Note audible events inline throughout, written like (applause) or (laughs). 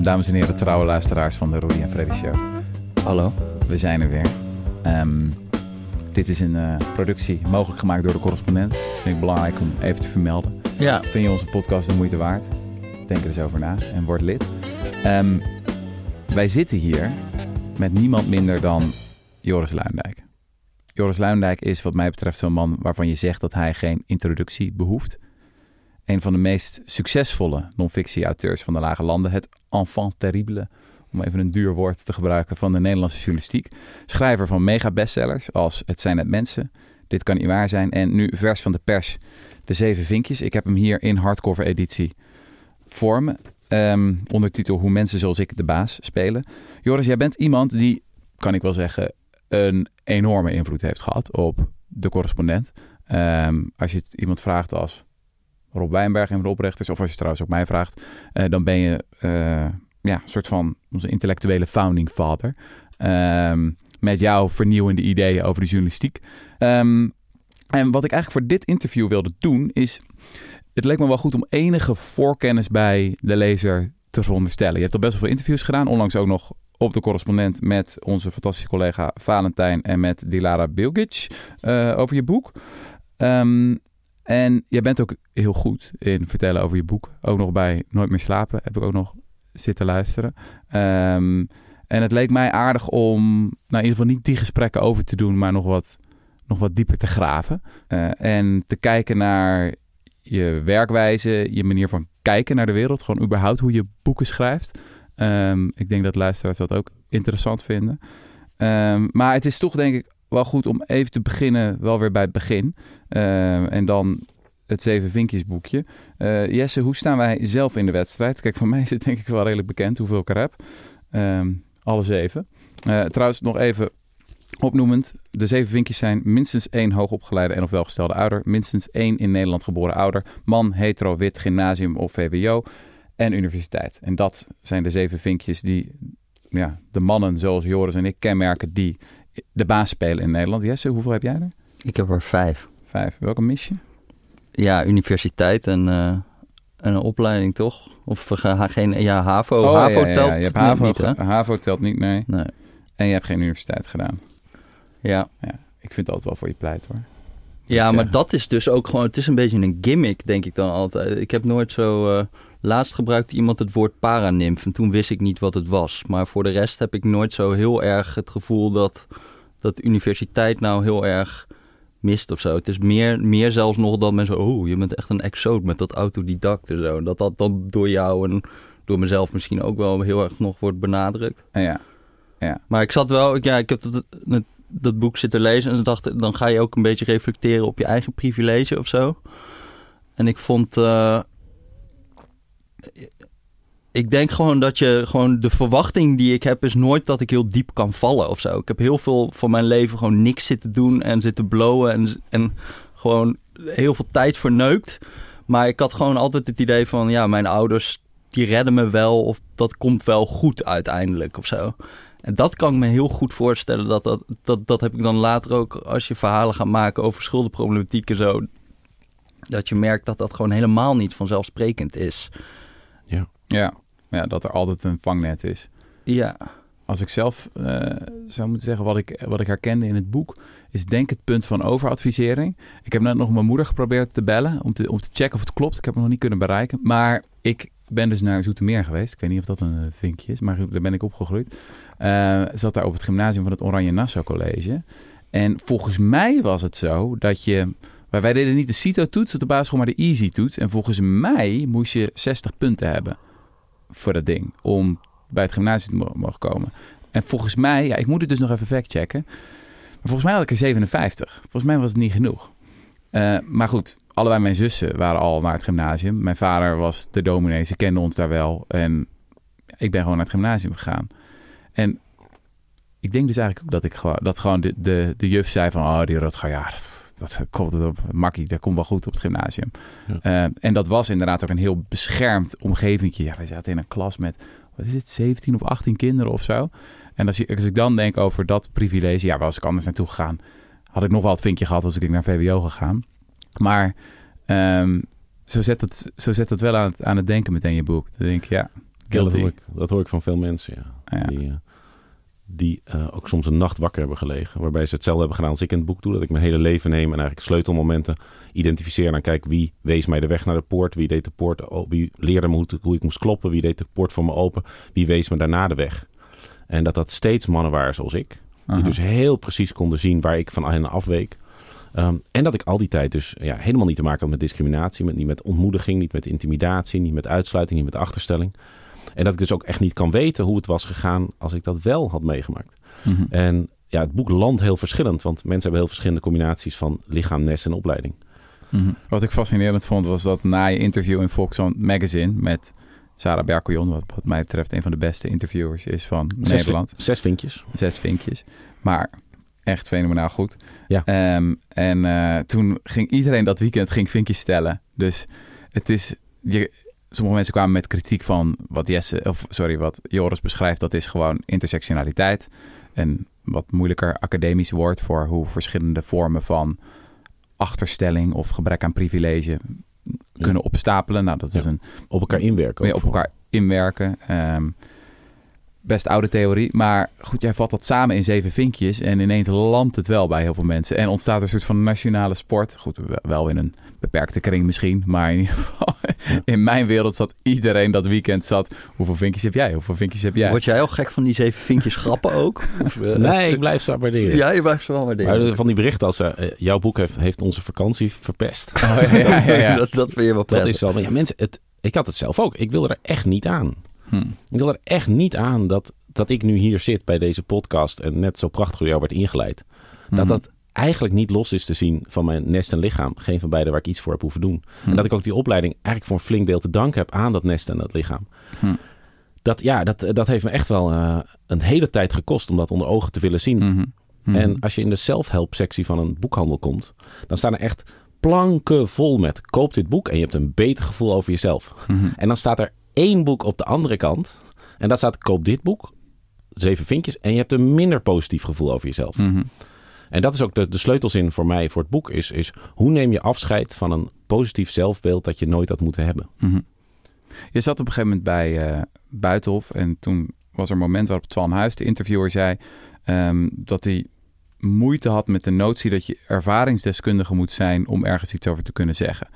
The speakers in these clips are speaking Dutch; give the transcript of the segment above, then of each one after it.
Dames en heren, trouwe luisteraars van de Rudy en Freddy Show. Hallo. We zijn er weer. Ehm, dit is een uh, productie mogelijk gemaakt door de correspondent. Vind ik belangrijk om even te vermelden. Ja. Vind je onze podcast de moeite waard? Denk er eens over na en word lid. Um, wij zitten hier met niemand minder dan Joris Luindijk. Joris Luindijk is wat mij betreft zo'n man waarvan je zegt dat hij geen introductie behoeft. Een van de meest succesvolle non-fictie-auteurs van de Lage Landen. Het enfant terrible, om even een duur woord te gebruiken, van de Nederlandse journalistiek. Schrijver van mega-bestsellers als Het zijn het mensen, Dit kan niet waar zijn. En nu vers van de pers, De Zeven Vinkjes. Ik heb hem hier in hardcover editie voor me. Um, ondertitel Hoe mensen zoals ik de baas spelen. Joris, jij bent iemand die, kan ik wel zeggen, een enorme invloed heeft gehad op de correspondent. Um, als je het iemand vraagt als Rob Wijnberg en de oprichters, of als je trouwens ook mij vraagt, uh, dan ben je uh, ja, een soort van onze intellectuele founding father. Um, met jouw vernieuwende ideeën over de journalistiek. Um, en wat ik eigenlijk voor dit interview wilde doen, is. Het leek me wel goed om enige voorkennis bij de lezer te veronderstellen. Je hebt al best wel veel interviews gedaan, onlangs ook nog op de correspondent met onze fantastische collega Valentijn en met Dilara Bilgic uh, over je boek. Um, en jij bent ook heel goed in vertellen over je boek. Ook nog bij Nooit meer slapen heb ik ook nog zitten luisteren. Um, en het leek mij aardig om, nou in ieder geval niet die gesprekken over te doen, maar nog wat, nog wat dieper te graven. Uh, en te kijken naar je werkwijze, je manier van kijken naar de wereld. Gewoon überhaupt hoe je boeken schrijft. Um, ik denk dat luisteraars dat ook interessant vinden. Um, maar het is toch denk ik wel goed om even te beginnen, wel weer bij het begin. Uh, en dan het Zeven Vinkjes boekje. Uh, Jesse, hoe staan wij zelf in de wedstrijd? Kijk, voor (laughs) mij is het denk ik wel redelijk bekend hoeveel ik er heb. Um, alle zeven. Uh, trouwens, nog even opnoemend. De zeven vinkjes zijn minstens één hoogopgeleide en of welgestelde ouder. Minstens één in Nederland geboren ouder. Man, hetero, wit, gymnasium of VWO. En universiteit. En dat zijn de zeven vinkjes die ja, de mannen zoals Joris en ik kenmerken die de baas spelen in Nederland. Jesse, hoeveel heb jij er? Ik heb er vijf. Vijf. Welke mis je? Ja, universiteit en, uh, en een opleiding toch? Of uh, geen, ja, HAVO. Oh, HAVO ja, ja, telt ja. Je hebt HAVO, niet, hè? HAVO telt niet, nee. Nee. En je hebt geen universiteit gedaan. Ja. ja. Ik vind het altijd wel voor je pleit hoor. Ja, maar dat is dus ook gewoon, het is een beetje een gimmick, denk ik dan altijd. Ik heb nooit zo, uh, laatst gebruikte iemand het woord paranimf en toen wist ik niet wat het was. Maar voor de rest heb ik nooit zo heel erg het gevoel dat, dat universiteit nou heel erg mist of zo. Het is meer, meer zelfs nog dan mensen, oh, je bent echt een exoot met dat autodidact en zo. Dat dat dan door jou en door mezelf misschien ook wel heel erg nog wordt benadrukt. Ja, ja. Maar ik zat wel, ja, ik heb dat, dat, dat boek zitten lezen en dacht, dan ga je ook een beetje reflecteren op je eigen privilege of zo. En ik vond, uh, ik denk gewoon dat je gewoon de verwachting die ik heb is nooit dat ik heel diep kan vallen of zo. Ik heb heel veel van mijn leven gewoon niks zitten doen en zitten blowen en, en gewoon heel veel tijd verneukt. Maar ik had gewoon altijd het idee van, ja, mijn ouders die redden me wel of dat komt wel goed uiteindelijk of zo. En dat kan ik me heel goed voorstellen. Dat, dat, dat, dat heb ik dan later ook als je verhalen gaat maken over schuldenproblematiek en zo. Dat je merkt dat dat gewoon helemaal niet vanzelfsprekend is. Ja, ja. Ja dat er altijd een vangnet is. Ja. Als ik zelf uh, zou moeten zeggen wat ik, wat ik herkende in het boek, is denk het punt van overadvisering. Ik heb net nog mijn moeder geprobeerd te bellen om te, om te checken of het klopt. Ik heb het nog niet kunnen bereiken. Maar ik ben dus naar Zoetermeer geweest. Ik weet niet of dat een vinkje is, maar daar ben ik opgegroeid. Uh, zat daar op het gymnasium van het Oranje Nassau College. En volgens mij was het zo dat je... Wij, wij deden niet de CITO-toets op de basisschool, maar de Easy-toets. En volgens mij moest je 60 punten hebben voor dat ding om bij het gymnasium te mogen komen. En volgens mij, ja, ik moet het dus nog even factchecken. Maar volgens mij had ik er 57. Volgens mij was het niet genoeg. Uh, maar goed, allebei mijn zussen waren al naar het gymnasium. Mijn vader was de dominee, ze kenden ons daar wel. En ik ben gewoon naar het gymnasium gegaan. En ik denk dus eigenlijk ook dat ik gewoon, dat gewoon de, de, de juf zei van, oh die Rutger, ja, dat, dat komt het op, makkie, dat komt wel goed op het gymnasium. Ja. Uh, en dat was inderdaad ook een heel beschermd omgevingje. Ja, wij zaten in een klas met, wat is het, 17 of 18 kinderen of zo. En als, als ik dan denk over dat privilege, ja, was ik anders naartoe gegaan, had ik nog wel het vinkje gehad als ik naar VWO gegaan. Maar um, zo, zet het, zo zet het wel aan het, aan het denken meteen je boek. Dan denk ik, ja, dat, hoor ik, dat hoor ik van veel mensen, ja. Ja. Die, eh, die eh, ook soms een nacht wakker hebben gelegen. Waarbij ze hetzelfde hebben gedaan als ik in het boek doe. Dat ik mijn hele leven neem en eigenlijk sleutelmomenten identificeer. En dan kijk wie wees mij de weg naar de poort. Wie deed de poort, wie leerde me hoe, hoe ik moest kloppen. Wie deed de poort voor me open. Wie wees me daarna de weg. En dat dat steeds mannen waren zoals ik. Die Aha. dus heel precies konden zien waar ik van hen afweek. Ehm, en dat ik al die tijd dus ja, helemaal niet te maken had met discriminatie. Met, niet met ontmoediging, niet met intimidatie, niet met uitsluiting, niet met achterstelling. En dat ik dus ook echt niet kan weten hoe het was gegaan als ik dat wel had meegemaakt. Mhm. En ja, het boek landt heel verschillend. Want mensen hebben heel verschillende combinaties van lichaam, nest en opleiding. Mhm. Wat ik fascinerend vond was dat na je interview in Volkswagen Magazine met Sarah Berkeljon, wat, wat mij betreft een van de beste interviewers is van Zes, Nederland. zes vinkjes. Zes vinkjes. Maar echt fenomenaal goed. Ja. Ehm, en eh, toen ging iedereen dat weekend ging vinkjes stellen. Dus het is... Je, sommige mensen kwamen met kritiek van wat Jesse, of sorry, wat Joris beschrijft. Dat is gewoon intersectionaliteit. Een wat moeilijker academisch woord voor hoe verschillende vormen van achterstelling of gebrek aan privilege kunnen opstapelen. Nou, dat is Ja. een Op elkaar inwerken. op elkaar inwerken. Ehm, best oude theorie. Maar goed, jij vat dat samen in zeven vinkjes. En ineens landt het wel bij heel veel mensen. En ontstaat een soort van nationale sport. Goed, wel in een beperkte kring misschien. Maar in ieder geval, (laughs) in mijn wereld zat iedereen dat weekend zat. Hoeveel vinkjes heb jij? Hoeveel vinkjes heb jij? Word jij al gek van die zeven vinkjes grappen ook? Of, eh, (laughs) Nee, ik blijf ze waarderen. Ja, je blijft ze wel Maar waarderen. de- van die berichten als eh, eh, jouw boek heeft, heeft onze vakantie verpest. Oh, ja, ja, ja, ja. (laughs) dat, dat vind je wel Dat prettig. is wel. Maar ja, mensen, het, ik had het zelf ook. Ik wilde er echt niet aan. Hm. Ik wilde er echt niet aan dat, dat ik nu hier zit bij deze podcast en net zo prachtig door jou werd ingeleid. Dat Mhm. dat eigenlijk niet los is te zien van mijn nest en lichaam. Geen van beide waar ik iets voor heb hoeven doen. Hm. En dat ik ook die opleiding eigenlijk voor een flink deel te danken heb aan dat nest en dat lichaam. Dat, ja, dat, dat heeft me echt wel eh, een hele tijd gekost om dat onder ogen te willen zien. En als je in de self-help sectie van een boekhandel komt, dan staan er echt planken vol met koop dit boek en je hebt een beter gevoel over jezelf. En dan staat er één boek op de andere kant en daar staat koop dit boek, zeven vinkjes en je hebt een minder positief gevoel over jezelf. Mhm. En dat is ook de, de sleutelzin voor mij voor het boek is, is hoe neem je afscheid van een positief zelfbeeld dat je nooit had moeten hebben. Mhm. Je zat op een gegeven moment bij eh, Buitenhof en toen was er een moment waarop Twan Huis, de interviewer, zei ehm, dat hij moeite had met de notie dat je ervaringsdeskundige moet zijn om ergens iets over te kunnen zeggen.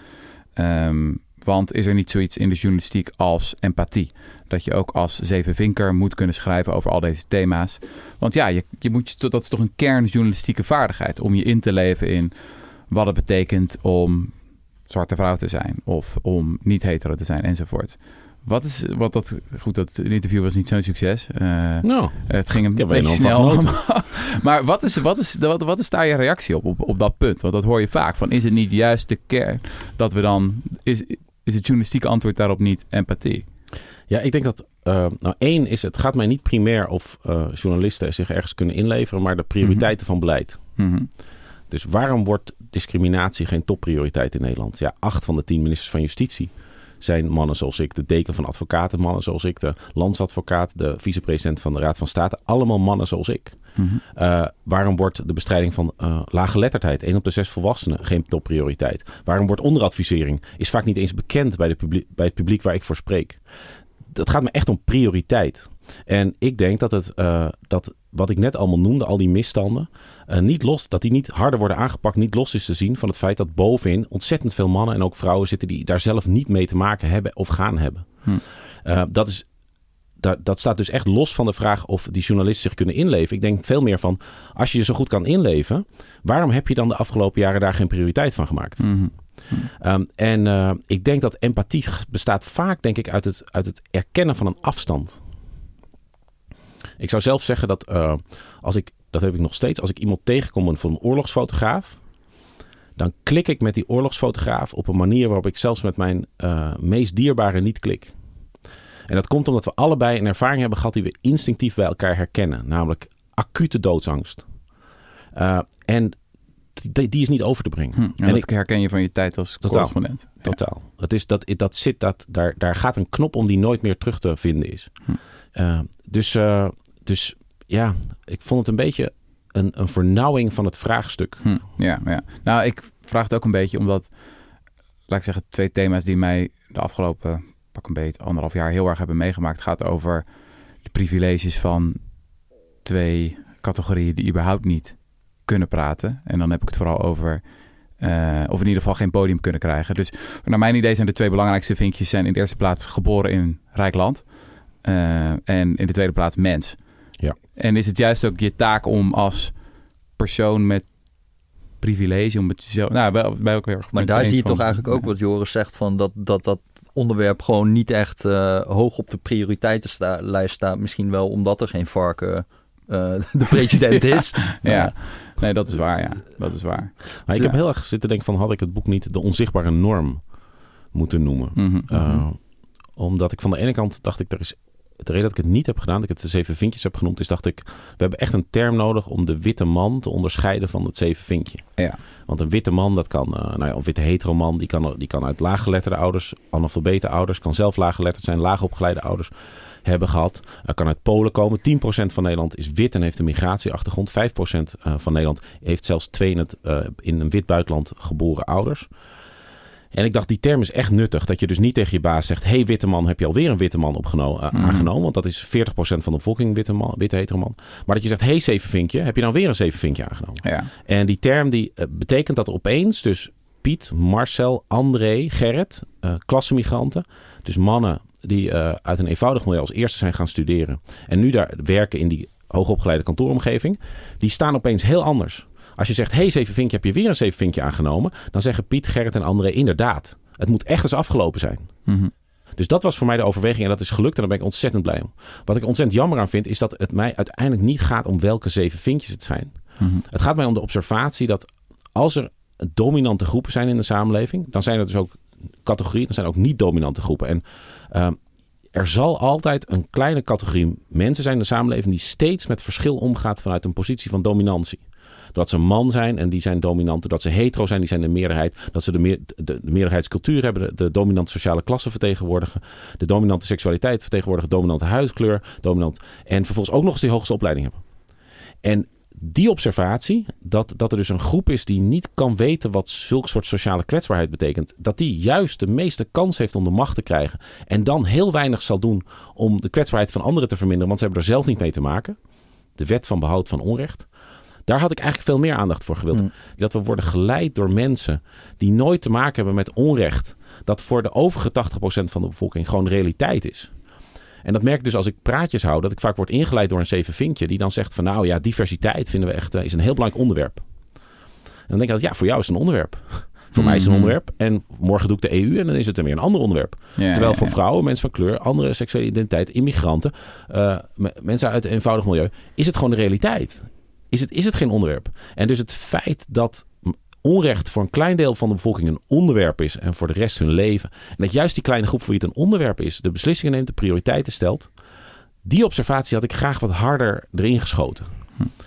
Ehm, want is er niet zoiets in de journalistiek als empathie? Dat je ook als zevenvinker moet kunnen schrijven over al deze thema's. Want ja, je, je moet, dat is toch een kernjournalistieke vaardigheid om je in te leven in wat het betekent om zwarte vrouw te zijn of om niet hetero te zijn enzovoort. Wat is wat dat goed? Dat interview was niet zo'n succes. Nou, het ging een beetje snel. (laughs) maar wat is, wat, is, wat, wat is daar je reactie op, op, op dat punt? Want dat hoor je vaak. Van, is het niet juist de kern dat we dan... Is, is het journalistieke antwoord daarop niet empathie? ja, ik denk dat, eh, nou één is, het gaat mij niet primair of eh, journalisten zich ergens kunnen inleveren, maar de prioriteiten van beleid. Mhm. Dus waarom wordt discriminatie geen topprioriteit in Nederland? Ja, acht van de tien ministers van Justitie zijn mannen zoals ik. De deken van advocaten, mannen zoals ik. De landsadvocaat, de vicepresident van de Raad van State. Allemaal mannen zoals ik. Eh, waarom wordt de bestrijding van eh laaggeletterdheid, één op de zes volwassenen, geen topprioriteit? Waarom wordt onderadvisering, is vaak niet eens bekend bij, de publiek, bij het publiek waar ik voor spreek? Dat gaat me echt om prioriteit. En ik denk dat, het, eh, dat wat ik net allemaal noemde, al die misstanden, niet los, dat die niet harder worden aangepakt, niet los is te zien van het feit dat bovenin ontzettend veel mannen en ook vrouwen zitten die daar zelf niet mee te maken hebben of gaan hebben. Hm. Dat is dat, dat staat dus echt los van de vraag of die journalisten zich kunnen inleven. Ik denk veel meer van, als je je zo goed kan inleven, waarom heb je dan de afgelopen jaren daar geen prioriteit van gemaakt? Mhm. Um, en uh, ik denk dat empathie bestaat vaak, denk ik, uit het, uit het erkennen van een afstand. Ik zou zelf zeggen dat uh, als ik, dat heb ik nog steeds, als ik iemand tegenkom van een oorlogsfotograaf, dan klik ik met die oorlogsfotograaf op een manier waarop ik zelfs met mijn uh, meest dierbare niet klik. En dat komt omdat we allebei een ervaring hebben gehad die we instinctief bij elkaar herkennen, namelijk acute doodsangst. Uh, en die, die, is niet over te brengen. Hm, en, en dat ik, herken je van je tijd als totaal, correspondent. Totaal. Ja. Het is dat, dat zit, dat, daar, daar gaat een knop om die nooit meer terug te vinden is. Hm. Uh, dus, uh, dus ja, ik vond het een beetje een, een vernauwing van het vraagstuk. Hm, ja, ja, nou ik vraag het ook een beetje omdat, laat ik zeggen, twee thema's die mij de afgelopen pak een beet, anderhalf jaar heel erg hebben meegemaakt, gaat over de privileges van twee categorieën die überhaupt niet kunnen praten. En dan heb ik het vooral over, uh, of in ieder geval geen podium kunnen krijgen. Dus naar mijn idee zijn de twee belangrijkste vinkjes zijn in de eerste plaats geboren in rijk land. Uh, en in de tweede plaats mens. Ja. En is het juist ook je taak om als persoon met privilege om het zelf. Nou, bij, bij elkaar. Maar daar zie je van- toch eigenlijk ook wat Joris zegt van dat dat, dat onderwerp gewoon niet echt eh, hoog op de prioriteitenlijst staat. Misschien wel omdat er geen varken eh, de (laughs) president is. Ja, nee, dat is waar. Ja, dat is waar. Maar ik Ja. heb heel erg zitten denken van... had ik het boek niet de onzichtbare norm moeten noemen? Mhm. Uh, omdat ik van de ene kant dacht ik... Er is, de reden dat ik het niet heb gedaan, dat ik het de zeven vinkjes heb genoemd... is dacht ik, we hebben echt een term nodig om de witte man te onderscheiden van het zeven vinkje. Ja. Want een witte man, dat kan, uh, nou ja, een witte hetero man... die kan, die kan uit laaggeletterde ouders, analfabete ouders... kan zelf laaggeletterd zijn, laagopgeleide ouders hebben gehad. Uh, kan uit Polen komen. 10% van Nederland is wit en heeft een migratieachtergrond. 5% uh, van Nederland heeft zelfs twee in, het, uh, in een wit buitenland geboren ouders. En ik dacht, die term is echt nuttig. Dat je dus niet tegen je baas zegt... hey, witte man, heb je alweer een witte man opgenomen, uh, mm. aangenomen? Want dat is 40% van de bevolking, witte, man, witte hetero man. Maar dat je zegt, hey, zevenvinkje, heb je nou weer een zevenvinkje aangenomen? Ja. En die term die uh, betekent dat opeens dus Piet, Marcel, André, Gerrit, uh, klassemigranten... dus mannen die uit een eenvoudig milieu als eerste zijn gaan studeren... en nu daar werken in die hoogopgeleide kantooromgeving... die staan opeens heel anders. Als je zegt, hey zevenvinkje, heb je weer een zevenvinkje aangenomen... dan zeggen Piet, Gerrit en André inderdaad. Het moet echt eens afgelopen zijn. Mm -hmm. Dus dat was voor mij de overweging en dat is gelukt en daar ben ik ontzettend blij om. Wat ik ontzettend jammer aan vind, is dat het mij uiteindelijk niet gaat om welke zeven vinkjes het zijn. Mhm. Mm -hmm. Het gaat mij om de observatie dat als er dominante groepen zijn in de samenleving... dan zijn er dus ook categorieën, dan zijn er ook niet-dominante groepen. En uh, er zal altijd een kleine categorie mensen zijn in de samenleving... die steeds met verschil omgaat vanuit een positie van dominantie. Dat ze man zijn en die zijn dominant. Dat ze hetero zijn, die zijn de meerderheid. Dat ze de, meer, de, de meerderheidscultuur hebben. De, dominante sociale klasse vertegenwoordigen. De dominante seksualiteit vertegenwoordigen. Dominante huidkleur. Dominant, en vervolgens ook nog eens die hoogste opleiding hebben. En die observatie, dat, dat er dus een groep is die niet kan weten wat zulk soort sociale kwetsbaarheid betekent, dat die juist de meeste kans heeft om de macht te krijgen en dan heel weinig zal doen om de kwetsbaarheid van anderen te verminderen, want ze hebben er zelf niet mee te maken. De wet van behoud van onrecht. Daar had ik eigenlijk veel meer aandacht voor gewild. Mm. Dat we worden geleid door mensen die nooit te maken hebben met onrecht. Dat voor de overige 80% van de bevolking gewoon realiteit is. En dat merk ik dus als ik praatjes hou, dat ik vaak word ingeleid door een zeven vinkje. Die dan zegt van nou ja, diversiteit vinden we echt uh, is een heel belangrijk onderwerp. En dan denk ik dat ja, voor jou is het een onderwerp. (laughs) Voor mm-hmm. mij is het een onderwerp. En morgen doe ik de EU en dan is het er weer een ander onderwerp. Ja, Terwijl voor vrouwen, mensen van kleur, andere seksuele identiteit, immigranten, uh, mensen uit een eenvoudig milieu, is het gewoon de realiteit. Is het, is het geen onderwerp. En dus het feit dat onrecht voor een klein deel van de bevolking een onderwerp is en voor de rest hun leven. En dat juist die kleine groep voor wie het een onderwerp is, de beslissingen neemt, de prioriteiten stelt. Die observatie had ik graag wat harder erin geschoten.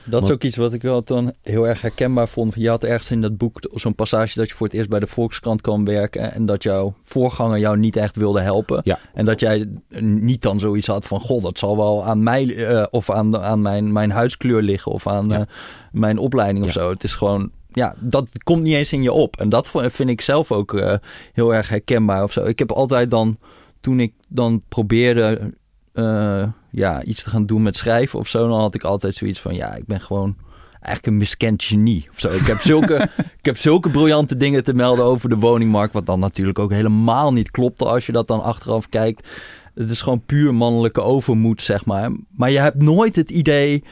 Dat is ook iets wat ik wel dan heel erg herkenbaar vond. Je had ergens in dat boek zo'n passage dat je voor het eerst bij de Volkskrant kwam werken. En dat jouw voorganger jou niet echt wilde helpen. Ja. En dat jij niet dan zoiets had van: Goh, dat zal wel aan mij uh, of aan, aan mijn, mijn huidskleur liggen. Of aan ja. uh, mijn opleiding of ja. zo. Het is gewoon. Ja, dat komt niet eens in je op. En dat vind ik zelf ook uh, heel erg herkenbaar of zo. Ik heb altijd dan, toen ik dan probeerde uh, ja, iets te gaan doen met schrijven of zo, dan had ik altijd zoiets van, ja, ik ben gewoon eigenlijk een miskend genie of zo. Ik heb (laughs) zulke, ik heb zulke briljante dingen te melden over de woningmarkt, wat dan natuurlijk ook helemaal niet klopte als je dat dan achteraf kijkt. Het is gewoon puur mannelijke overmoed, zeg maar. Maar je hebt nooit het idee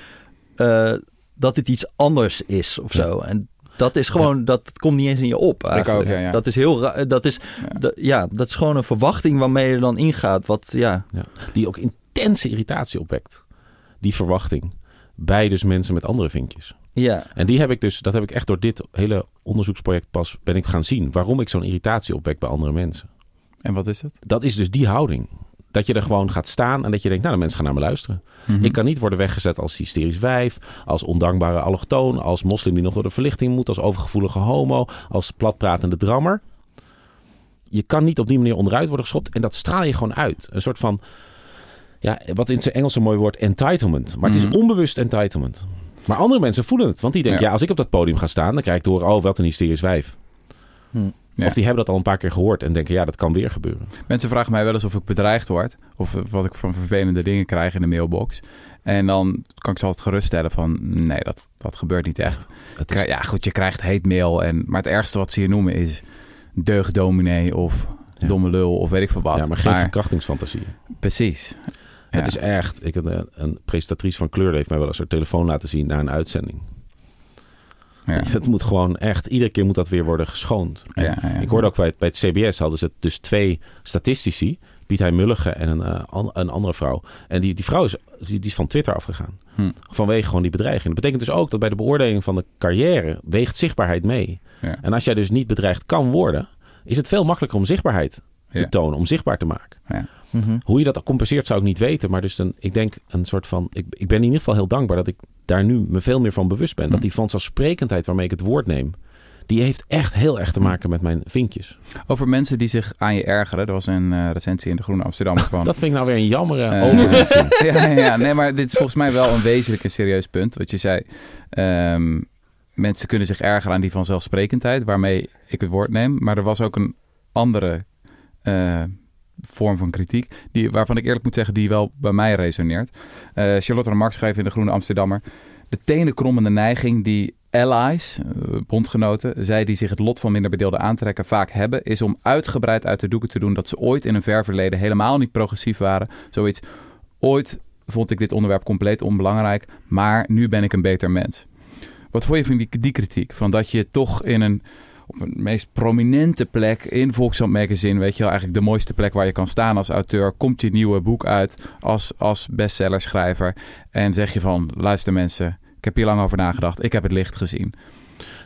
uh, dat het iets anders is of zo. En dat is gewoon, ja. dat komt niet eens in je op. Eigenlijk. Ik ook, ja, ja. Dat is heel raar. Dat is, ja. Dat, ja, dat is gewoon een verwachting waarmee je dan ingaat. Wat, ja. ja. Die ook intense irritatie opwekt. Die verwachting. Bij dus mensen met andere vinkjes. Ja. En die heb ik dus, dat heb ik echt door dit hele onderzoeksproject pas ben ik gaan zien. Waarom ik zo'n irritatie opwek bij andere mensen. En wat is het? Dat is dus die houding. Dat je er gewoon gaat staan en dat je denkt, nou, de mensen gaan naar me luisteren. Mm-hmm. Ik kan niet worden weggezet als hysterisch wijf, als ondankbare allochtoon, als moslim die nog door de verlichting moet, als overgevoelige homo, als platpratende drammer. Je kan niet op die manier onderuit worden geschopt en dat straal je gewoon uit. Een soort van, ja, wat in zijn Engels een mooi woord, entitlement. Maar het is onbewust entitlement. Maar andere mensen voelen het, want die denken, ja. ja, als ik op dat podium ga staan, dan krijg ik door, oh, wat een hysterisch wijf. Hm. Ja. Of die hebben dat al een paar keer gehoord en denken, ja, dat kan weer gebeuren. Mensen vragen mij wel eens of ik bedreigd word. Of wat ik van vervelende dingen krijg in de mailbox. En dan kan ik ze altijd geruststellen van... nee, dat, dat gebeurt niet echt. Is, Ja, goed, je krijgt hate mail. En, maar het ergste wat ze hier noemen is... deugdominee of Ja. domme lul of weet ik veel wat. ja, maar geen verkrachtingsfantasie. Precies. Het is echt, ik, een, een presentatrice van Kleur heeft mij wel eens haar telefoon laten zien na een uitzending. Ja. (laughs) Het moet gewoon echt, iedere keer moet dat weer worden geschoond. Ja. Ik hoorde ook bij het, bij het CBS hadden ze dus twee statistici, Piet Hein Mulligen en een, eh, an- een andere vrouw. En die, die vrouw is, die, die is van Twitter afgegaan. Hm. Vanwege gewoon die bedreiging. Dat betekent dus ook dat bij de beoordeling van de carrière weegt zichtbaarheid mee. En als jij dus niet bedreigd kan worden, is het veel makkelijker om zichtbaarheid te Ja. tonen, om zichtbaar te maken. Ja. Hoe je dat compenseert zou ik niet weten. Maar dus een, ik denk een soort van. Ik, ik ben in ieder geval heel dankbaar dat ik daar nu me veel meer van bewust ben. Dat Hm. die vanzelfsprekendheid waarmee ik het woord neem. Die heeft echt heel erg te maken met mijn vinkjes. Over mensen die zich aan je ergeren. Er was een eh, recensie in de Groene Amsterdam (laughs) van... Dat vind ik nou weer een jammere Eh, overwissing. (laughs) ja, ja, ja, nee, maar dit is volgens mij wel een wezenlijk en serieus punt. Wat je zei, ehm, mensen kunnen zich ergeren aan die vanzelfsprekendheid, waarmee ik het woord neem. Maar er was ook een andere eh, vorm van kritiek, die, waarvan ik eerlijk moet zeggen, die wel bij mij resoneert. Eh, Charlotte Remarque schreef in de Groene Amsterdammer, de tenenkrommende neiging die allies, eh, bondgenoten, zij die zich het lot van minder bedeelden aantrekken, vaak hebben, is om uitgebreid uit de doeken te doen dat ze ooit in een ver verleden helemaal niet progressief waren. Zoiets, ooit vond ik dit onderwerp compleet onbelangrijk, maar nu ben ik een beter mens. Wat vond je van die, die kritiek? Van dat je toch in een, op een meest prominente plek in Volkskrant Magazine, weet je wel, eigenlijk de mooiste plek waar je kan staan als auteur, komt je nieuwe boek uit als, als bestsellerschrijver en zeg je van, luister mensen, ik heb hier lang over nagedacht, ik heb het licht gezien.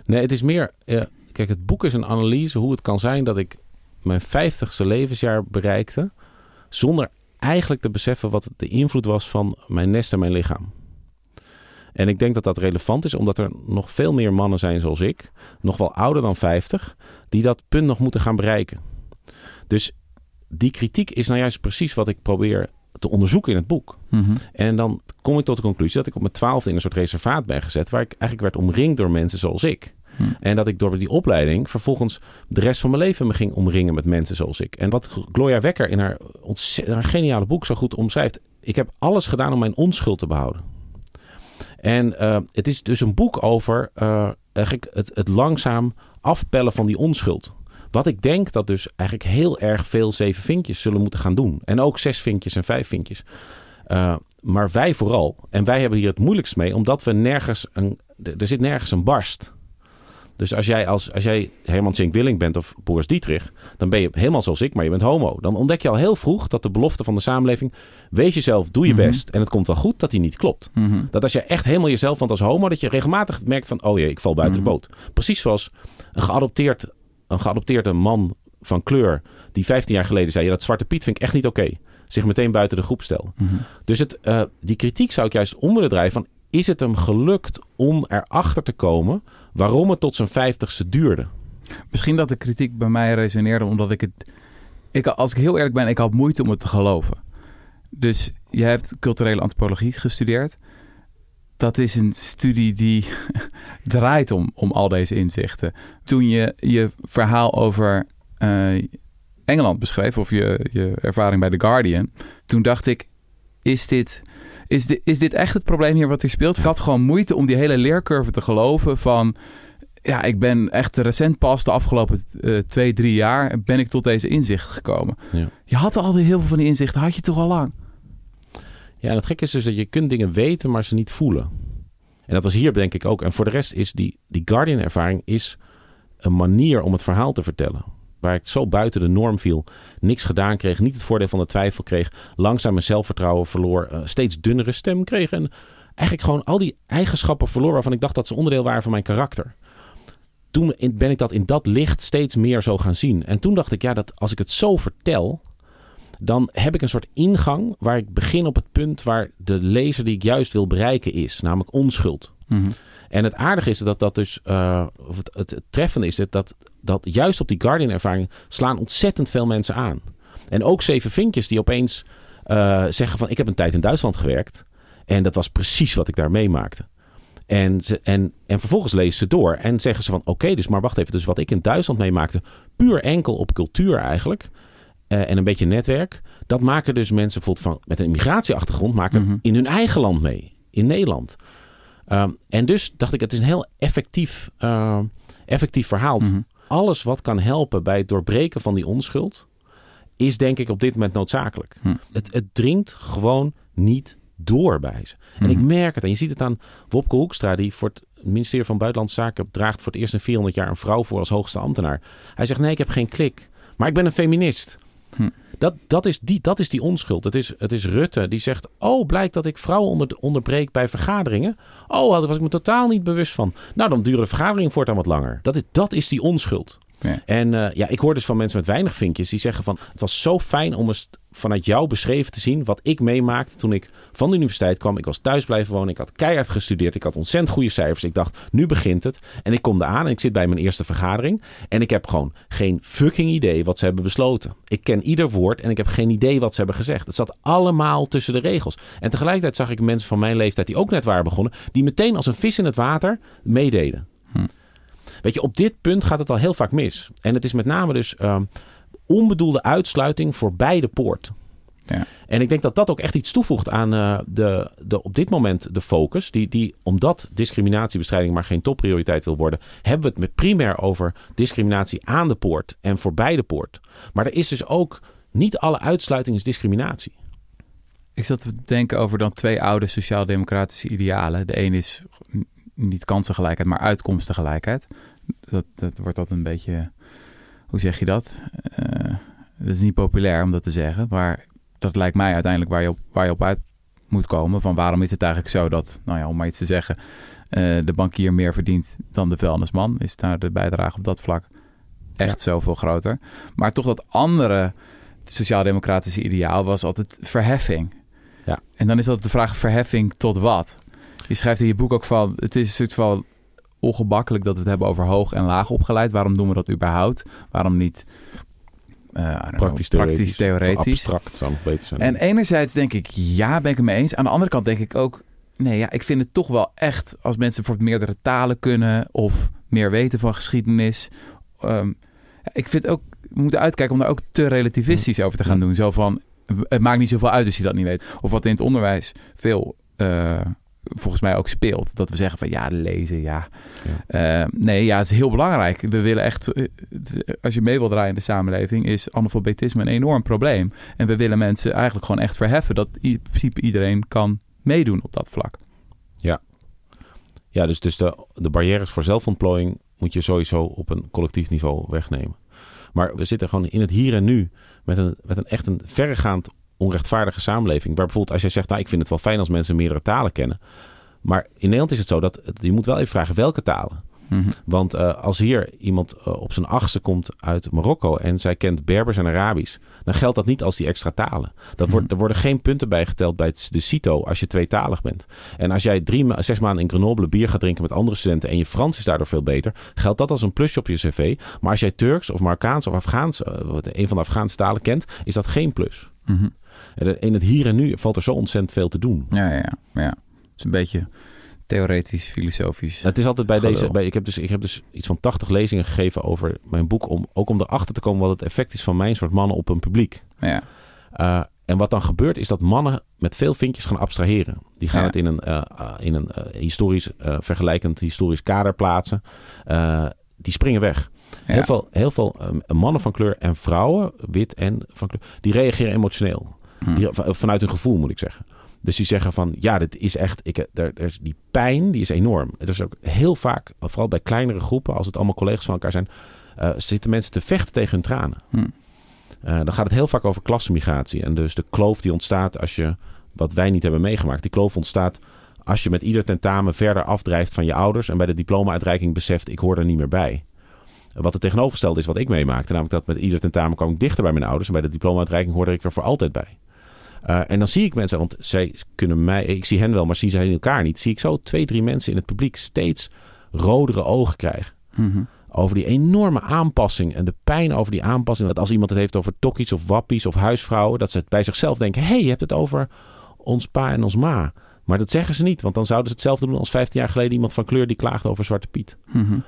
Nee, het is meer. eh, kijk, het boek is een analyse hoe het kan zijn dat ik mijn vijftigste levensjaar bereikte. zonder eigenlijk te beseffen wat de invloed was van mijn nest en mijn lichaam. En ik denk dat dat relevant is, omdat er nog veel meer mannen zijn zoals ik, nog wel ouder dan 50, die dat punt nog moeten gaan bereiken. Dus die kritiek is nou juist precies wat ik probeer te onderzoeken in het boek. En dan kom ik tot de conclusie dat ik op mijn twaalfde in een soort reservaat ben gezet, waar ik eigenlijk werd omringd door mensen zoals ik. Hm. En dat ik door die opleiding vervolgens de rest van mijn leven me ging omringen met mensen zoals ik. En wat Gloria Wekker in haar, haar geniale boek zo goed omschrijft. Ik heb alles gedaan om mijn onschuld te behouden. En eh, het is dus een boek over eh, eigenlijk het, het langzaam afpellen van die onschuld. Wat ik denk dat dus eigenlijk heel erg veel zeven vinkjes zullen moeten gaan doen. En ook zes vinkjes en vijf vinkjes. Uh, maar wij vooral. En wij hebben hier het moeilijkst mee, omdat we nergens een. Er zit nergens een barst. Dus als jij, als, als jij Herman Zink Willing bent of Boris Dietrich, dan ben je helemaal zoals ik, maar je bent homo. Dan ontdek je al heel vroeg dat de belofte van de samenleving, wees jezelf, doe je Mhm. best en het komt wel goed, dat die niet klopt. Mhm. Dat als je echt helemaal jezelf, want als homo, dat je regelmatig merkt van, oh jee, ik val buiten Mhm. de boot. Precies zoals een, geadopteerd, een geadopteerde man van kleur, die 15 jaar geleden zei, ja, dat Zwarte Piet vind ik echt niet oké. Zich meteen buiten de groep stel. Mhm. Dus het, eh, die kritiek zou ik juist om willen draaien van, is het hem gelukt om erachter te komen waarom het tot zijn vijftigste duurde? Misschien dat de kritiek bij mij resoneerde omdat ik het... Ik, als ik heel eerlijk ben, ik had moeite om het te geloven. Dus je hebt culturele antropologie gestudeerd. Dat is een studie die (laughs) draait om, om al deze inzichten. Toen je je verhaal over eh, Engeland beschreef, of je, je ervaring bij The Guardian, toen dacht ik, is dit, is, dit, is dit echt het probleem hier wat hier speelt? Ik had gewoon moeite om die hele leercurve te geloven van ja, ik ben echt recent pas de afgelopen eh, twee, drie jaar ben ik tot deze inzicht gekomen. Ja. Je had al heel veel van die inzichten, had je toch al lang? Ja, en het gekke is dus dat je kunt dingen weten, maar ze niet voelen. En dat was hier denk ik ook. En voor de rest is die, die Guardian-ervaring is een manier om het verhaal te vertellen. Waar ik zo buiten de norm viel, niks gedaan kreeg, niet het voordeel van de twijfel kreeg, langzaam mijn zelfvertrouwen verloor, uh, steeds dunnere stem kreeg en eigenlijk gewoon al die eigenschappen verloor waarvan ik dacht dat ze onderdeel waren van mijn karakter. Toen ben ik dat in dat licht steeds meer zo gaan zien. En toen dacht ik, ja, dat als ik het zo vertel, dan heb ik een soort ingang waar ik begin op het punt waar de lezer die ik juist wil bereiken is, namelijk onschuld. Mm-hmm. En het aardige is dat dat dus, uh, of het, het, het treffende is dat, dat juist op die Guardian-ervaring slaan ontzettend veel mensen aan. En ook zeven vinkjes die opeens uh, zeggen van ik heb een tijd in Duitsland gewerkt en dat was precies wat ik daar meemaakte. En, ze, en, en vervolgens lezen ze door en zeggen ze van oké, dus maar wacht even. Dus wat ik in Duitsland meemaakte, puur enkel op cultuur eigenlijk. eh, en een beetje netwerk. Dat maken dus mensen bijvoorbeeld van, met een migratieachtergrond maken Mhm. in hun eigen land mee. In Nederland. Ehm, en dus dacht ik, het is een heel effectief, eh, effectief verhaal. Mhm. Alles wat kan helpen bij het doorbreken van die onschuld, is denk ik op dit moment noodzakelijk. Hm. Het, het dringt gewoon niet door bij ze. En ik Mhm. merk het. En je ziet het aan Wopke Hoekstra, die voor het ministerie van Buitenlandse Zaken draagt voor het eerst in 400 jaar een vrouw voor als hoogste ambtenaar. Hij zegt: Nee, ik heb geen klik, maar ik ben een feminist. Hm. Dat, dat, is die, dat is die onschuld. Het is, het is Rutte die zegt: Oh, blijkt dat ik vrouwen onder, onderbreek bij vergaderingen. Oh, daar was ik me totaal niet bewust van. Nou, dan duren de vergaderingen voortaan wat langer. Dat is, dat is die onschuld. Ja. En eh, ja, ik hoor dus van mensen met weinig vinkjes die zeggen van... het was zo fijn om eens vanuit jou beschreven te zien... wat ik meemaakte toen ik van de universiteit kwam. Ik was thuis blijven wonen. Ik had keihard gestudeerd. Ik had ontzettend goede cijfers. Ik dacht, nu begint het. En ik kom eraan en ik zit bij mijn eerste vergadering. En ik heb gewoon geen fucking idee wat ze hebben besloten. Ik ken ieder woord en ik heb geen idee wat ze hebben gezegd. Het zat allemaal tussen de regels. En tegelijkertijd zag ik mensen van mijn leeftijd die ook net waren begonnen... die meteen als een vis in het water meededen. Hm. Weet je, op dit punt gaat het al heel vaak mis. En het is met name dus ehm, onbedoelde uitsluiting voor beide poort. Ja. En ik denk dat dat ook echt iets toevoegt aan eh, de, de, op dit moment de focus. Die, die, omdat discriminatiebestrijding maar geen topprioriteit wil worden, hebben we het met primair over discriminatie aan de poort en voorbij de poort. Maar er is dus ook niet alle uitsluiting is discriminatie. Ik zat te denken over dan twee oude sociaal-democratische idealen. De een is niet kansengelijkheid, maar uitkomstengelijkheid. Dat, dat wordt dat een beetje, hoe zeg je dat? Eh, dat is niet populair om dat te zeggen, maar dat lijkt mij uiteindelijk waar je op, waar je op uit moet komen. Van waarom is het eigenlijk zo dat, nou ja, om maar iets te zeggen, eh, de bankier meer verdient dan de vuilnisman? Is daar de bijdrage op dat vlak echt zoveel groter? Maar toch dat andere sociaal-democratische ideaal was altijd verheffing. Ja. En dan is dat de vraag verheffing tot wat? Je schrijft in je boek ook van, het is een soort van ongebakkelijk dat we het hebben over hoog en laag opgeleid. Waarom doen we dat überhaupt? Waarom niet eh, know, Praktisch praktisch theoretisch. Abstract zou beter zijn. En enerzijds denk ik, ja, ben ik het mee eens. Aan de andere kant denk ik ook, nee, ja, ik vind het toch wel echt als mensen voor meerdere talen kunnen of meer weten van geschiedenis. Ehm, ik vind ook, we moeten uitkijken om daar ook te relativistisch over te gaan doen. Zo van, het maakt niet zoveel uit als je dat niet weet. Of wat in het onderwijs veel, eh, volgens mij ook speelt. Dat we zeggen van, ja, lezen, ja. Eh, nee, ja, het is heel belangrijk. We willen echt, eh, als je mee wil draaien in de samenleving, is analfabetisme een enorm probleem. En we willen mensen eigenlijk gewoon echt verheffen dat in principe iedereen kan meedoen op dat vlak. Ja, dus, dus de, de barrières voor zelfontplooiing moet je sowieso op een collectief niveau wegnemen. Maar we zitten gewoon in het hier en nu met een, met een echt een verregaand onrechtvaardige samenleving. Waar bijvoorbeeld als jij zegt, nou ik vind het wel fijn als mensen meerdere talen kennen. Maar in Nederland is het zo dat je moet wel even vragen welke talen. Mhm. Want eh, als hier iemand eh, op zijn achtste komt uit Marokko en zij kent Berbers en Arabisch, dan geldt dat niet als die extra talen. Dat wordt, er worden geen punten bijgeteld bij het- de CITO als je tweetalig bent. En als jij drie, zes maanden in Grenoble bier gaat drinken met andere studenten en je Frans is daardoor veel beter, geldt dat als een plusje op je cv. Maar als jij Turks of Marokkaans of Afghaans, eh, een van de Afghaanse talen kent, is dat geen plus. Mhm. En In het hier en nu valt er zo ontzettend veel te doen. Ja, ja, ja, ja. Het is een beetje theoretisch, filosofisch. Het is altijd bij Gelul. deze. Bij, ik, heb dus, ik heb dus iets van 80 lezingen gegeven over mijn boek. Om, ook om erachter te komen wat het effect is van mijn soort mannen op een publiek. Ja. Uh, en wat dan gebeurt is dat mannen met veel vinkjes gaan abstraheren. Die gaan Ja. het in een, uh, uh, in een uh, historisch, vergelijkend historisch kader plaatsen. Die springen weg. Ja. Heel veel, heel veel um, mannen van kleur en vrouwen, wit en van kleur, die reageren emotioneel. Die, vanuit hun gevoel moet ik zeggen. Dus die zeggen van, ja, dit is echt, ik, er, er is die pijn, die is enorm. Het is ook heel vaak, vooral bij kleinere groepen, als het allemaal collega's van elkaar zijn, uh, zitten mensen te vechten tegen hun tranen. Hm. Uh, dan gaat het heel vaak over klassenmigratie. En dus de kloof die ontstaat als je, wat wij niet hebben meegemaakt, die kloof ontstaat als je met ieder tentamen verder afdrijft van je ouders en bij de diploma-uitreiking beseft, ik hoor er niet meer bij. Wat het tegenovergestelde is wat ik meemaakte, namelijk dat met ieder tentamen kwam ik dichter bij mijn ouders en bij de diploma-uitreiking hoorde ik er voor altijd bij. Uh, en dan zie ik mensen, want zij kunnen mij, ik zie hen wel, maar zien zij elkaar niet. Zie ik zo twee, drie mensen in het publiek steeds rodere ogen krijgen. Mm -hmm. Over die enorme aanpassing en de pijn over die aanpassing. Dat als iemand het heeft over tokkies of wappies of huisvrouwen, dat ze het bij zichzelf denken: hé, hey, je hebt het over ons pa en ons ma. Maar dat zeggen ze niet, want dan zouden ze hetzelfde doen als 15 jaar geleden iemand van kleur die klaagde over Zwarte Piet. Mhm.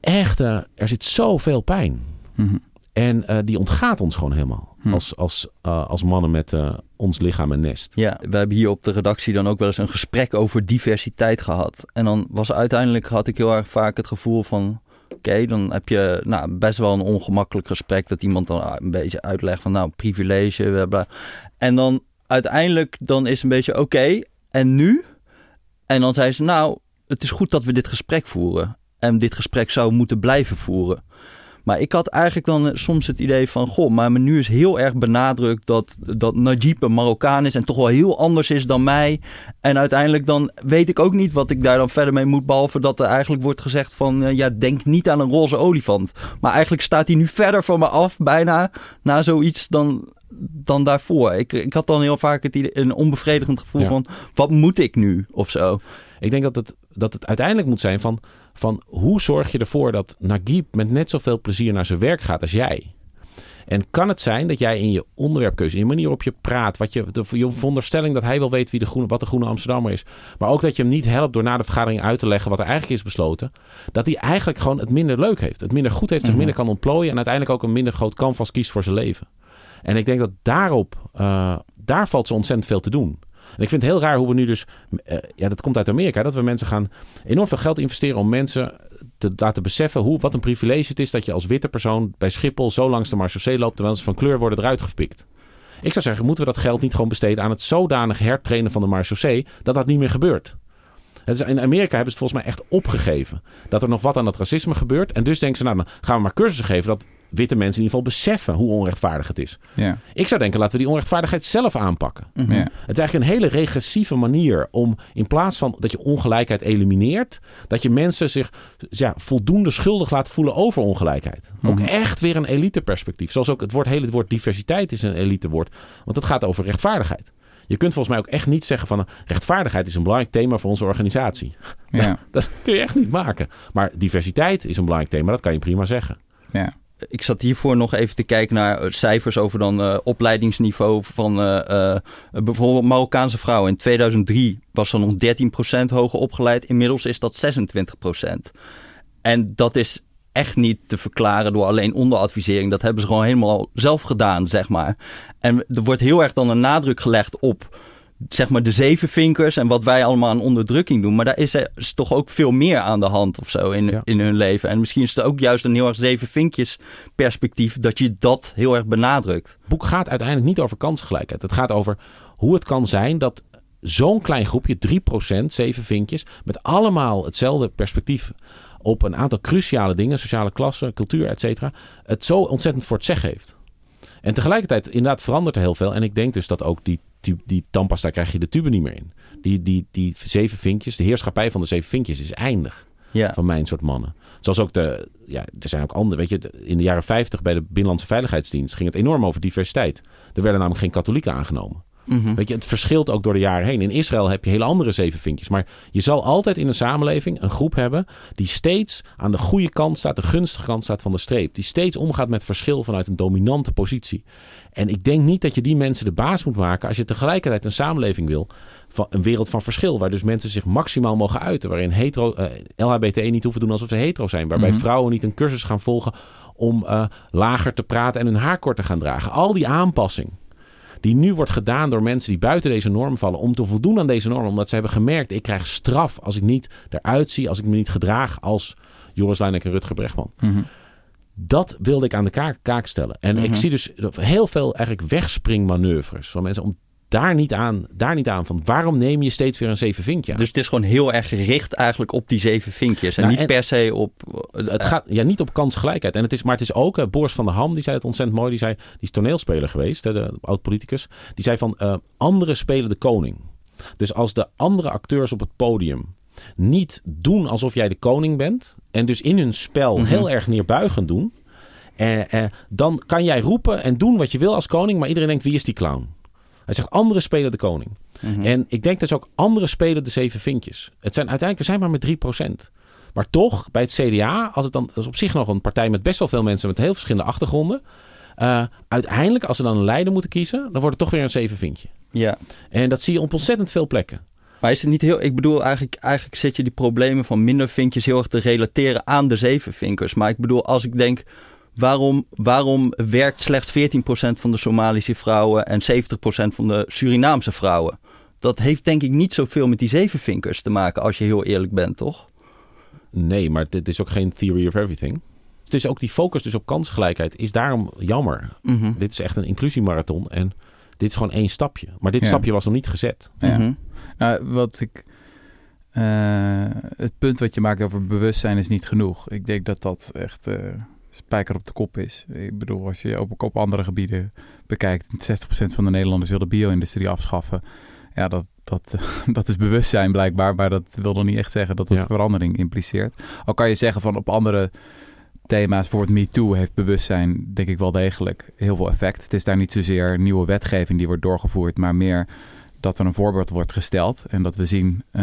Echt, eh, er zit zoveel pijn. Mhm. En eh, die ontgaat ons gewoon helemaal. Hm. Als, als, eh, als mannen met eh, ons lichaam en nest. Ja, we hebben hier op de redactie dan ook wel eens een gesprek over diversiteit gehad. En dan was uiteindelijk, had ik heel erg vaak het gevoel van... Oké, dan heb je nou, best wel een ongemakkelijk gesprek... dat iemand dan ah, een beetje uitlegt van nou, privilege, bla, bla. En dan uiteindelijk dan is een beetje oké, en nu? En dan zei ze nou, het is goed dat we dit gesprek voeren. En dit gesprek zou moeten blijven voeren. Maar ik had eigenlijk dan soms het idee van... Goh, maar nu is heel erg benadrukt dat, dat Najib een Marokkaan is... en toch wel heel anders is dan mij. En uiteindelijk dan weet ik ook niet wat ik daar dan verder mee moet... behalve dat er eigenlijk wordt gezegd van... eh, ja, denk niet aan een roze olifant. Maar eigenlijk staat hij nu verder van me af... bijna naar zoiets dan, dan daarvoor. Ik, ik had dan heel vaak het idee, een onbevredigend gevoel Ja. van... wat moet ik nu? Of zo. Ik denk dat het, dat het uiteindelijk moet zijn van, van hoe zorg je ervoor dat Nagib met net zoveel plezier naar zijn werk gaat als jij? En kan het zijn dat jij in je onderwerpkeuze, in je manier waarop je praat, wat je, de, je veronderstelling dat hij wel weet wie de groene, wat de groene Amsterdammer is, maar ook dat je hem niet helpt door na de vergadering uit te leggen wat er eigenlijk is besloten, dat hij eigenlijk gewoon het minder leuk heeft, het minder goed heeft, zich Mhm. minder kan ontplooien en uiteindelijk ook een minder groot canvas kiest voor zijn leven. En ik denk dat daarop, eh, daar valt zo ontzettend veel te doen. En ik vind het heel raar hoe we nu dus, eh, ja, dat komt uit Amerika, dat we mensen gaan enorm veel geld investeren om mensen te laten beseffen hoe, wat een privilege het is dat je als witte persoon bij Schiphol zo langs de Marseillais loopt terwijl ze van kleur worden eruit gepikt. Ik zou zeggen, moeten we dat geld niet gewoon besteden aan het zodanig hertrainen van de Marseillais dat dat niet meer gebeurt. In Amerika hebben ze het volgens mij echt opgegeven. Dat er nog wat aan dat racisme gebeurt. En dus denken ze, nou dan gaan we maar cursussen geven dat witte mensen in ieder geval beseffen hoe onrechtvaardig het is. Ja. Ik zou denken, laten we die onrechtvaardigheid zelf aanpakken. Mhm. Ja. Het is eigenlijk een hele regressieve manier om in plaats van dat je ongelijkheid elimineert, dat je mensen zich ja, voldoende schuldig laat voelen over ongelijkheid. Ook Mhm. echt weer een eliteperspectief. Zoals ook het woord, hele het woord diversiteit is een elitewoord, want het gaat over rechtvaardigheid. Je kunt volgens mij ook echt niet zeggen van eh, rechtvaardigheid is een belangrijk thema voor onze organisatie. Ja. (laughs) Dat kun je echt niet maken. Maar diversiteit is een belangrijk thema, dat kan je prima zeggen. Ja. Ik zat hiervoor nog even te kijken naar eh, cijfers over dan eh, opleidingsniveau van eh, bijvoorbeeld Marokkaanse vrouwen. In 2003 was er nog 13% hoger opgeleid. Inmiddels is dat 26%. En dat is echt niet te verklaren door alleen onderadvisering. Dat hebben ze gewoon helemaal zelf gedaan, zeg maar. En er wordt heel erg dan een nadruk gelegd op zeg maar de zevenvinkers en wat wij allemaal aan onderdrukking doen. Maar daar is er is toch ook veel meer aan de hand of zo in, Ja. in hun leven. En misschien is het ook juist een heel erg zevenvinkjes perspectief dat je dat heel erg benadrukt. Het boek gaat uiteindelijk niet over kansgelijkheid. Het gaat over hoe het kan zijn dat zo'n klein groepje, 3%, zeven vinkjes, met allemaal hetzelfde perspectief op een aantal cruciale dingen, sociale klasse, cultuur, et cetera, het zo ontzettend voor het zeggen heeft. En tegelijkertijd, inderdaad, verandert er heel veel. En ik denk dus dat ook die, die, die tandpasta krijg je de tube niet meer in. Die, die, die zeven vinkjes, de heerschappij van de zeven vinkjes is eindig Ja. van mijn soort mannen. Zoals ook de, ja, er zijn ook andere, weet je, in de jaren 50 bij de Binnenlandse Veiligheidsdienst ging het enorm over diversiteit. Er werden namelijk geen katholieken aangenomen. Mhm. Weet je, het verschilt ook door de jaren heen. In Israël heb je hele andere zeven vinkjes. Maar je zal altijd in een samenleving een groep hebben die steeds aan de goede kant staat, de gunstige kant staat van de streep. Die steeds omgaat met verschil vanuit een dominante positie. En ik denk niet dat je die mensen de baas moet maken als je tegelijkertijd een samenleving wil. Van een wereld van verschil, waar dus mensen zich maximaal mogen uiten. Waarin hetero, eh, LHBT niet hoeven doen alsof ze hetero zijn. Waarbij Mhm. vrouwen niet een cursus gaan volgen om eh, lager te praten en hun haar kort te gaan dragen. Al die aanpassing die nu wordt gedaan door mensen die buiten deze norm vallen. Om te voldoen aan deze norm. Omdat ze hebben gemerkt, ik krijg straf als ik niet eruit zie. Als ik me niet gedraag als Joris Luijnek en Rutger Bregman. Mhm. Dat wilde ik aan de kaak, kaak stellen. En ik Mhm. zie dus heel veel eigenlijk wegspringmanoeuvres van mensen om daar niet aan, daar niet aan van waarom neem je steeds weer een zeven vinkje aan? Dus het is gewoon heel erg gericht eigenlijk op die zeven vinkjes. En Nou, niet en- per se op... eh, Het gaat ja, niet op kansgelijkheid. En het is, maar het is ook, eh, Boris van der Ham, die zei het ontzettend mooi. Die, zei, die is toneelspeler geweest, hè, de, oud-politicus. Die zei van, eh anderen spelen de koning. Dus als de andere acteurs op het podium niet doen alsof jij de koning bent... en dus in hun spel Mhm. heel erg neerbuigend doen... eh, eh, dan kan jij roepen en doen wat je wil als koning... maar iedereen denkt, wie is die clown? Hij zegt, anderen spelen de koning. mhm. En ik denk dus ook anderen spelen de zeven vinkjes. Het zijn uiteindelijk, we zijn maar met 3%. Maar toch, bij het CDA, als het dan, dat is op zich nog een partij met best wel veel mensen met heel verschillende achtergronden. eh, uiteindelijk, als ze dan een leider moeten kiezen, dan wordt het toch weer een zeven vinkje. Ja. En dat zie je op ontzettend veel plekken. Maar is het niet heel... Ik bedoel, eigenlijk, eigenlijk zet je die problemen van minder vinkjes heel erg te relateren aan de zevenvinkers. Maar ik bedoel, als ik denk... Waarom, waarom werkt slechts 14% van de Somalische vrouwen en 70% van de Surinaamse vrouwen? Dat heeft denk ik niet zoveel met die zevenvinkers te maken, als je heel eerlijk bent, toch? Nee, maar dit is ook geen theory of everything. Dus ook die focus dus op kansgelijkheid is daarom jammer. Mhm. Dit is echt een inclusiemarathon en dit is gewoon één stapje. Maar dit Ja. stapje was nog niet gezet. Ja. Mhm. Nou, wat ik. eh, het punt wat je maakt over bewustzijn is niet genoeg. Ik denk dat dat echt eh, spijker op de kop is. Ik bedoel, als je op, op andere gebieden bekijkt, 60% van de Nederlanders wil de bio-industrie afschaffen. Ja, dat, dat, (laughs) dat is bewustzijn blijkbaar, maar dat wil nog niet echt zeggen dat dat Ja. verandering impliceert. Al kan je zeggen van op andere thema's, bijvoorbeeld MeToo, heeft bewustzijn denk ik wel degelijk heel veel effect. Het is daar niet zozeer nieuwe wetgeving die wordt doorgevoerd, maar meer dat er een voorbeeld wordt gesteld en dat we zien, eh,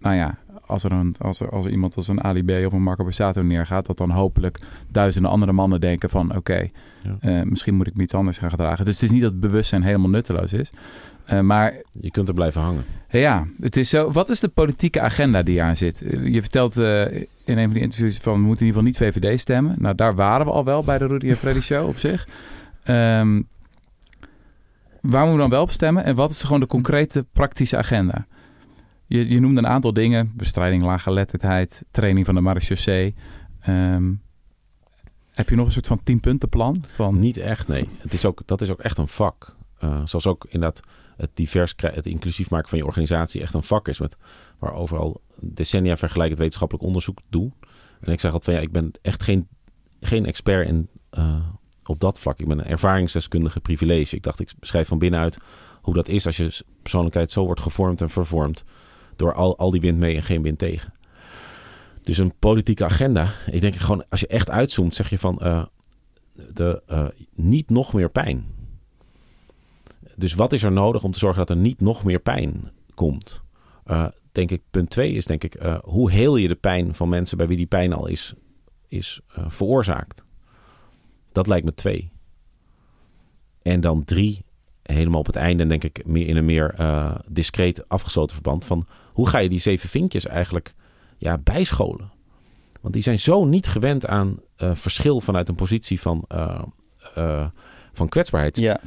nou ja, als er, een, als, er, als er iemand als een Ali B of een Marco Borsato neergaat, dat dan hopelijk duizenden andere mannen denken van oké, Ja. eh, misschien moet ik me iets anders gaan gedragen. Dus het is niet dat het bewustzijn helemaal nutteloos is. Eh, maar Je kunt er blijven hangen. ja, het is zo. Wat is de politieke agenda die aan zit? Eh, Je vertelt in een van die interviews van we moeten in ieder geval niet VVD stemmen. Nou, daar waren we al wel bij de Rudy en Freddy show op zich. Ehm, waar moeten we dan wel op stemmen? En wat is gewoon de concrete praktische agenda? Je, je noemde een aantal dingen. Bestrijding laaggeletterdheid, training van de marechaussee. Ehm heb je nog een soort van tienpuntenplan? Van, Niet echt, nee. Het is ook, dat is ook echt een vak. Eh, zoals ook inderdaad het divers, het inclusief maken van je organisatie echt een vak is. Met, waar overal decennia vergelijkend wetenschappelijk onderzoek doe. En ik zeg altijd van ja, ik ben echt geen, geen expert in, eh, op dat vlak. Ik ben een ervaringsdeskundige privilege. Ik dacht, ik beschrijf van binnenuit hoe dat is als je persoonlijkheid zo wordt gevormd en vervormd. Door al, al die wind mee en geen wind tegen. Dus een politieke agenda. Ik denk gewoon, als je echt uitzoomt, zeg je van eh, de, eh, niet nog meer pijn. Dus wat is er nodig om te zorgen dat er niet nog meer pijn komt? Eh, denk ik, punt twee is denk ik, hoe heel je de pijn van mensen bij wie die pijn al is, is veroorzaakt? Dat lijkt me twee. En dan drie, helemaal op het einde, denk ik, meer in een meer discreet afgesloten verband van hoe ga je die zeven vinkjes eigenlijk ja, bijscholen? Want die zijn zo niet gewend aan eh, verschil vanuit een positie van, eh, eh, van kwetsbaarheid. Ja,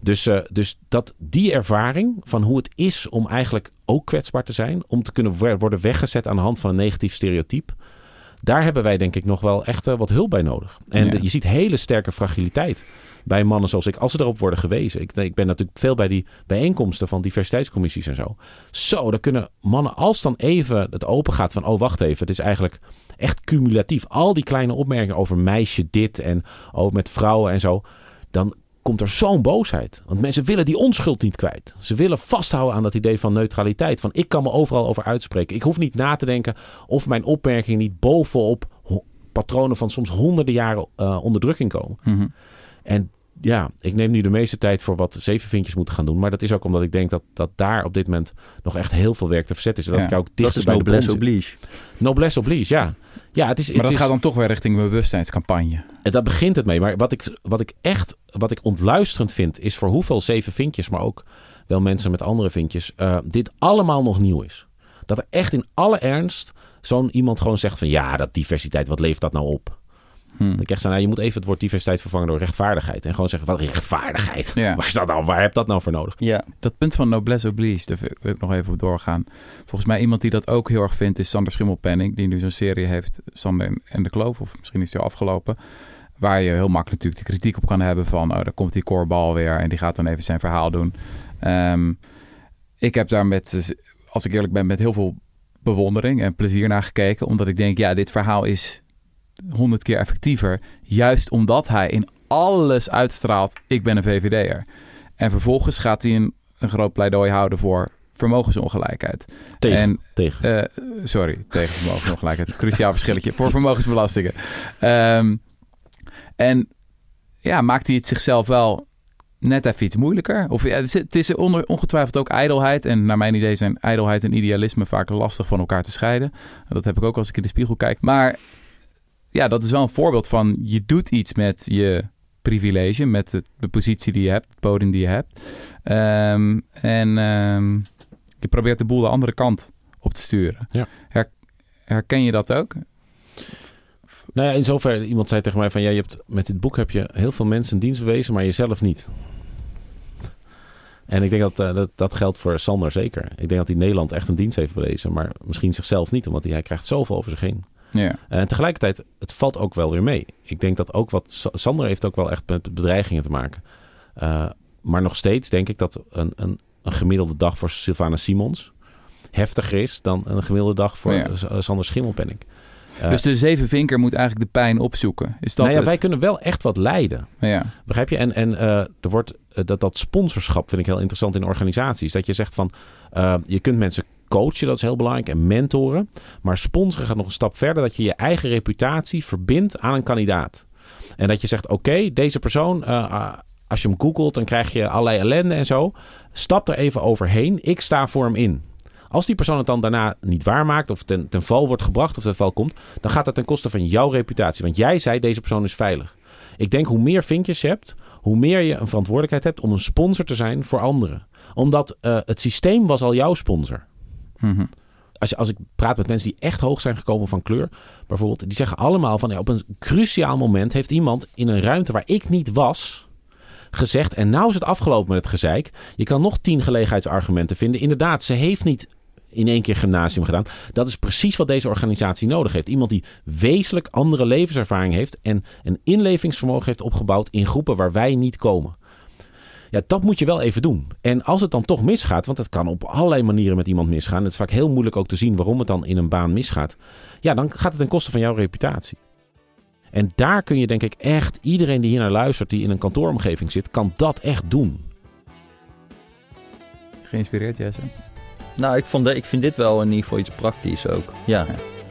Dus, dus dat die ervaring van hoe het is om eigenlijk ook kwetsbaar te zijn, om te kunnen wo- worden weggezet aan de hand van een negatief stereotype, daar hebben wij denk ik nog wel echt eh, wat hulp bij nodig. En Ja. de- je ziet hele sterke fragiliteit bij mannen zoals ik, als ze erop worden gewezen. Ik, ik ben natuurlijk veel bij die bijeenkomsten van diversiteitscommissies en zo. Zo, dan kunnen mannen, als dan even het open gaat van, oh wacht even, het is eigenlijk echt cumulatief. Al die kleine opmerkingen over meisje dit en ook met vrouwen en zo, dan komt er zo'n boosheid. Want mensen willen die onschuld niet kwijt. Ze willen vasthouden aan dat idee van neutraliteit. Van ik kan me overal over uitspreken. Ik hoef niet na te denken of mijn opmerkingen niet bovenop patronen van soms honderden jaren eh, onderdrukking komen. Mhm. En ja, ik neem nu de meeste tijd voor wat zevenvintjes moeten gaan doen. Maar dat is ook omdat ik denk dat, dat daar op dit moment nog echt heel veel werk te verzetten is. En dat Ja, ik ook dichter bij de noblesse oblige. Noblesse oblige, ja. Ja, het is, Maar het dat is, gaat dan toch weer richting een bewustzijnscampagne. en daar begint het mee. Maar wat ik, wat ik echt wat ik ontluisterend vind, is voor hoeveel zeven vinkjes, maar ook wel mensen met andere vinkjes, eh, dit allemaal nog nieuw is. Dat er echt in alle ernst zo'n iemand gewoon zegt van ja, dat diversiteit, wat levert dat nou op? Hm. Dat ik echt zei, nou, je moet even het woord diversiteit vervangen door rechtvaardigheid. En gewoon zeggen, wat rechtvaardigheid? Ja. Waar, is dat nou, waar heb dat nou voor nodig? Ja, Dat punt van noblesse oblige, daar wil ik nog even op doorgaan. Volgens mij iemand die dat ook heel erg vindt is Sander Schimmelpenning. Die nu zo'n serie heeft, Sander en de Kloof. Of misschien is die al afgelopen. Waar je heel makkelijk natuurlijk de kritiek op kan hebben van... oh, daar komt die korbal weer en die gaat dan even zijn verhaal doen. Ehm, ik heb daar met, als ik eerlijk ben, met heel veel bewondering en plezier naar gekeken. Omdat ik denk, ja, dit verhaal is honderd keer effectiever. Juist omdat hij in alles uitstraalt, ik ben een VVD'er. En vervolgens gaat hij een, een groot pleidooi houden voor vermogensongelijkheid. Tegen. En tegen. eh, sorry, tegen vermogensongelijkheid. (laughs) Cruciaal verschilletje. Voor vermogensbelastingen. Ehm, en ja, maakt hij het zichzelf wel net even iets moeilijker? Of ja, het is- het is onder, ongetwijfeld ook ijdelheid. En naar mijn idee zijn ijdelheid en idealisme vaak lastig van elkaar te scheiden. Dat heb ik ook als ik in de spiegel kijk. Maar ja, dat is wel een voorbeeld van je doet iets met je privilege met de, de positie die je hebt, het podium die je hebt. Ehm, en ehm, je probeert de boel de andere kant op te sturen. Ja. Her- herken je dat ook? Nou ja, in zover, iemand zei tegen mij van... Ja, je hebt, met dit boek heb je heel veel mensen een dienst bewezen, maar jezelf niet. En ik denk dat, eh, dat dat geldt voor Sander zeker. Ik denk dat hij Nederland echt een dienst heeft bewezen, maar misschien zichzelf niet, omdat hij, hij krijgt zoveel over zich heen. Ja. En tegelijkertijd, het valt ook wel weer mee. Ik denk dat ook wat... Sa- Sander heeft ook wel echt met bedreigingen te maken. Eh, maar nog steeds denk ik dat een, een, een gemiddelde dag voor Sylvana Simons... heftiger is dan een gemiddelde dag voor Ja. Sander Schimmelpenninck. Eh, dus de zevenvinker moet eigenlijk de pijn opzoeken. Is dat nou ja, het? wij kunnen wel echt wat leiden. Ja. Begrijp je? En, en eh, er wordt, dat, dat sponsorschap vind ik heel interessant in organisaties. Dat je zegt van, je kunt mensen coachen, dat is heel belangrijk, en mentoren. Maar sponsoren gaat nog een stap verder, dat je je eigen reputatie verbindt aan een kandidaat. En dat je zegt, oké, deze persoon, eh, ah, als je hem googelt, dan krijg je allerlei ellende en zo. Stap er even overheen, ik sta voor hem in. Als die persoon het dan daarna niet waarmaakt of ten, ten val wordt gebracht of ten val komt, dan gaat dat ten koste van jouw reputatie. Want jij zei deze persoon is veilig. Ik denk hoe meer vinkjes je hebt, hoe meer je een verantwoordelijkheid hebt om een sponsor te zijn voor anderen. Omdat eh, het systeem was al jouw sponsor. Mhm. Als, je, als ik praat met mensen die echt hoog zijn gekomen van kleur, bijvoorbeeld, die zeggen allemaal van ja, op een cruciaal moment heeft iemand in een ruimte waar ik niet was gezegd en nou is het afgelopen met het gezeik. Je kan nog tien gelegenheidsargumenten vinden. Inderdaad, ze heeft niet in één keer gymnasium gedaan. Dat is precies wat deze organisatie nodig heeft. Iemand die wezenlijk andere levenservaring heeft en een inlevingsvermogen heeft opgebouwd in groepen waar wij niet komen. Ja, dat moet je wel even doen. En als het dan toch misgaat, want het kan op allerlei manieren met iemand misgaan. Het is vaak heel moeilijk ook te zien waarom het dan in een baan misgaat. Ja, dan gaat het ten koste van jouw reputatie. En daar kun je denk ik echt, iedereen die hier naar luistert, die in een kantooromgeving zit, kan dat echt doen. Geïnspireerd, Jesse? Nou, ik, vond de, ik vind dit wel in ieder geval iets praktisch ook. Ja,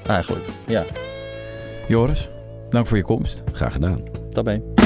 eigenlijk. Ja, Joris, dank voor je komst. Graag gedaan. daarbij.